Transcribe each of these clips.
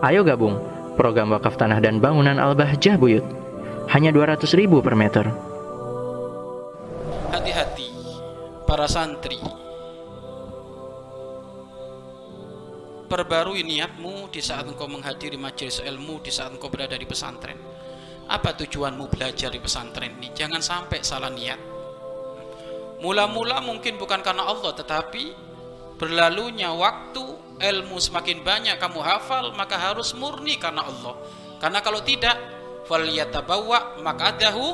Ayo gabung program wakaf tanah dan bangunan Al-Bahjah Buyut. Hanya 200 ribu per meter. Hati-hati para santri. Perbarui niatmu di saat engkau menghadiri majelis ilmu, di saat engkau berada di pesantren. Apa tujuanmu belajar di pesantren ini? Jangan sampai salah niat. Mula-mula mungkin bukan karena Allah, tetapi berlalunya waktu, ilmu semakin banyak kamu hafal, maka harus murni karena Allah. Karena kalau tidak, falyatabawa maq'adahu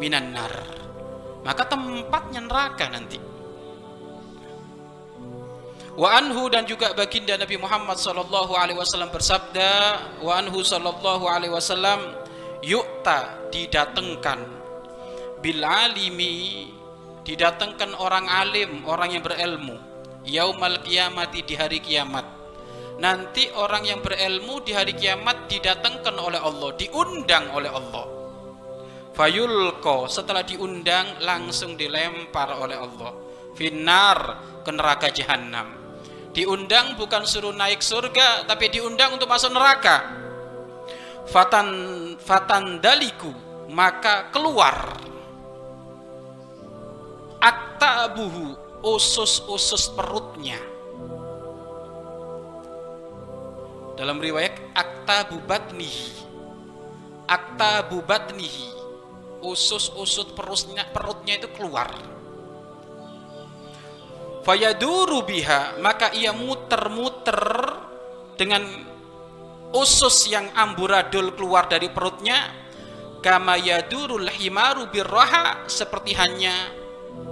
minan nar. Maka tempatnya neraka nanti. Wa anhu dan juga baginda Nabi Muhammad sallallahu alaihi wasallam bersabda, wa anhu sallallahu alaihi wasallam yu'ta didatangkan bil alimi didatangkan orang alim, orang yang berilmu. Yaumal kiamati di hari kiamat. Nanti orang yang berilmu di hari kiamat didatangkan oleh Allah, diundang oleh Allah. Fayulko setelah diundang langsung dilempar oleh Allah. Finar ke neraka jahanam. Diundang bukan suruh naik surga, tapi diundang untuk masuk neraka. Fatan fatan daliku maka keluar aktabuhu usus-usus perutnya. Dalam riwayat aktabu batnihi aktabu batnihi usus-usus perutnya perutnya itu keluar. Fayaduru biha maka ia muter-muter dengan usus yang amburadul keluar dari perutnya. Kama yadurul himaru birraha seperti hanya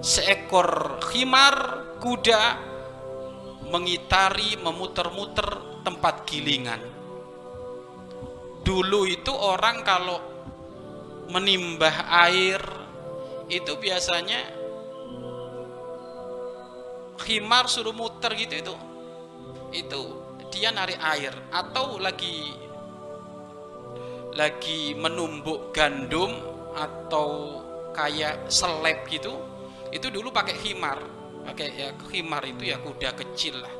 seekor khimar kuda mengitari memuter-muter tempat gilingan. Dulu itu orang kalau menimbah air itu biasanya khimar suruh muter gitu itu itu dia narik air atau lagi lagi menumbuk gandum atau kayak seleb gitu itu dulu pakai khimar. Pakai ya khimar itu ya kuda kecil lah.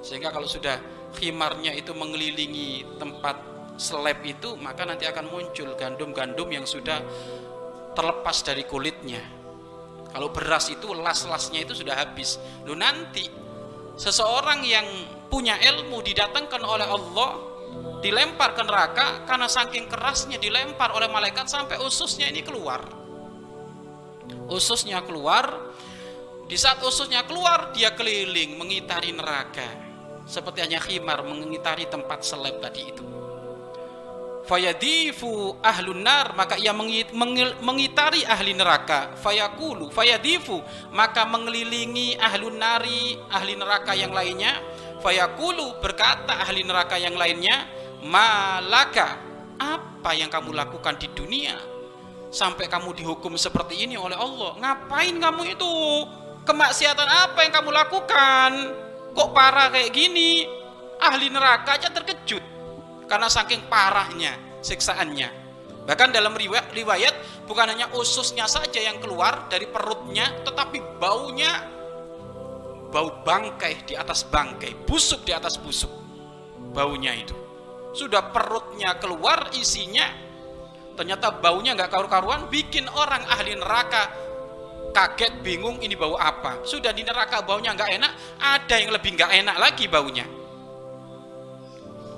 Sehingga kalau sudah khimarnya itu mengelilingi tempat seleb itu maka nanti akan muncul gandum-gandum yang sudah terlepas dari kulitnya. Kalau beras itu las-lasnya itu sudah habis. Lu nanti seseorang yang punya ilmu didatangkan oleh Allah dilempar ke neraka karena saking kerasnya dilempar oleh malaikat sampai ususnya ini keluar ususnya keluar. Di saat ususnya keluar dia keliling mengitari neraka. Seperti hanya khimar mengitari tempat seleb tadi itu. Fayadifu ahlun nar maka ia mengitari ahli neraka. Fayakulu fayadifu maka mengelilingi ahlun nari ahli neraka yang lainnya. Fayakulu berkata ahli neraka yang lainnya malaka apa yang kamu lakukan di dunia sampai kamu dihukum seperti ini oleh Allah. Ngapain kamu itu? Kemaksiatan apa yang kamu lakukan? Kok parah kayak gini? Ahli neraka aja terkejut. Karena saking parahnya siksaannya. Bahkan dalam riwayat, riwayat bukan hanya ususnya saja yang keluar dari perutnya tetapi baunya. Bau bangkai di atas bangkai busuk di atas busuk baunya itu. Sudah perutnya keluar isinya ternyata baunya nggak karu-karuan bikin orang ahli neraka kaget bingung ini bau apa. Sudah di neraka baunya nggak enak ada yang lebih nggak enak lagi baunya.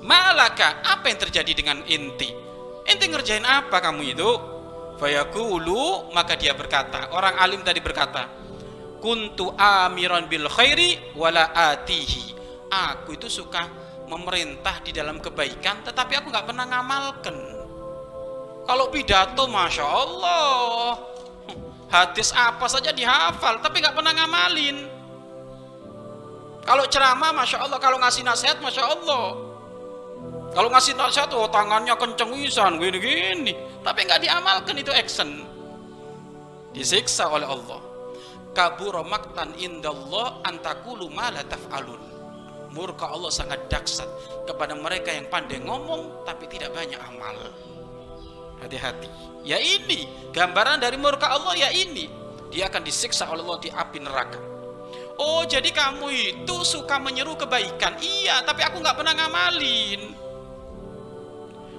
Malaka apa yang terjadi dengan inti? Inti ngerjain apa kamu itu? Fayakulu maka dia berkata orang alim tadi berkata kuntu amiran bil khairi wala atihi. Aku itu suka memerintah di dalam kebaikan tetapi aku nggak pernah ngamalkan kalau pidato masya Allah. Hadis apa saja dihafal tapi nggak pernah ngamalin. Kalau ceramah masya Allah. Kalau ngasih nasihat masya Allah. Kalau ngasih nasihat oh tangannya kenceng wisan gini gini tapi nggak diamalkan itu action. Disiksa oleh Allah. Kabur maktan indallah antakulu ma la taf'alun. Murka Allah sangat dahsyat kepada mereka yang pandai ngomong tapi tidak banyak amal. Hati-hati. Ya ini gambaran dari murka Allah ya ini. Dia akan disiksa oleh Allah di api neraka. Oh jadi kamu itu suka menyeru kebaikan Iya tapi aku nggak pernah ngamalin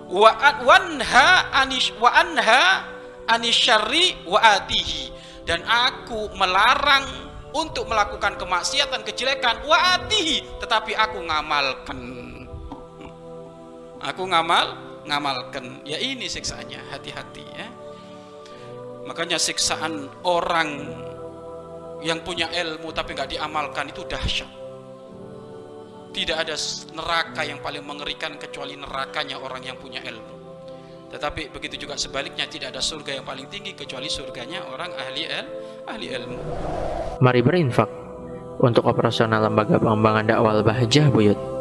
wa wanha anish wa anha anisyari wa atihi dan aku melarang untuk melakukan kemaksiatan kejelekan wa atihi tetapi aku ngamalkan aku ngamal ngamalkan ya ini siksaannya hati-hati ya makanya siksaan orang yang punya ilmu tapi nggak diamalkan itu dahsyat tidak ada neraka yang paling mengerikan kecuali nerakanya orang yang punya ilmu tetapi begitu juga sebaliknya tidak ada surga yang paling tinggi kecuali surganya orang ahli el, ahli ilmu. Mari berinfak untuk operasional lembaga pengembangan dakwah Bahjah Buyut.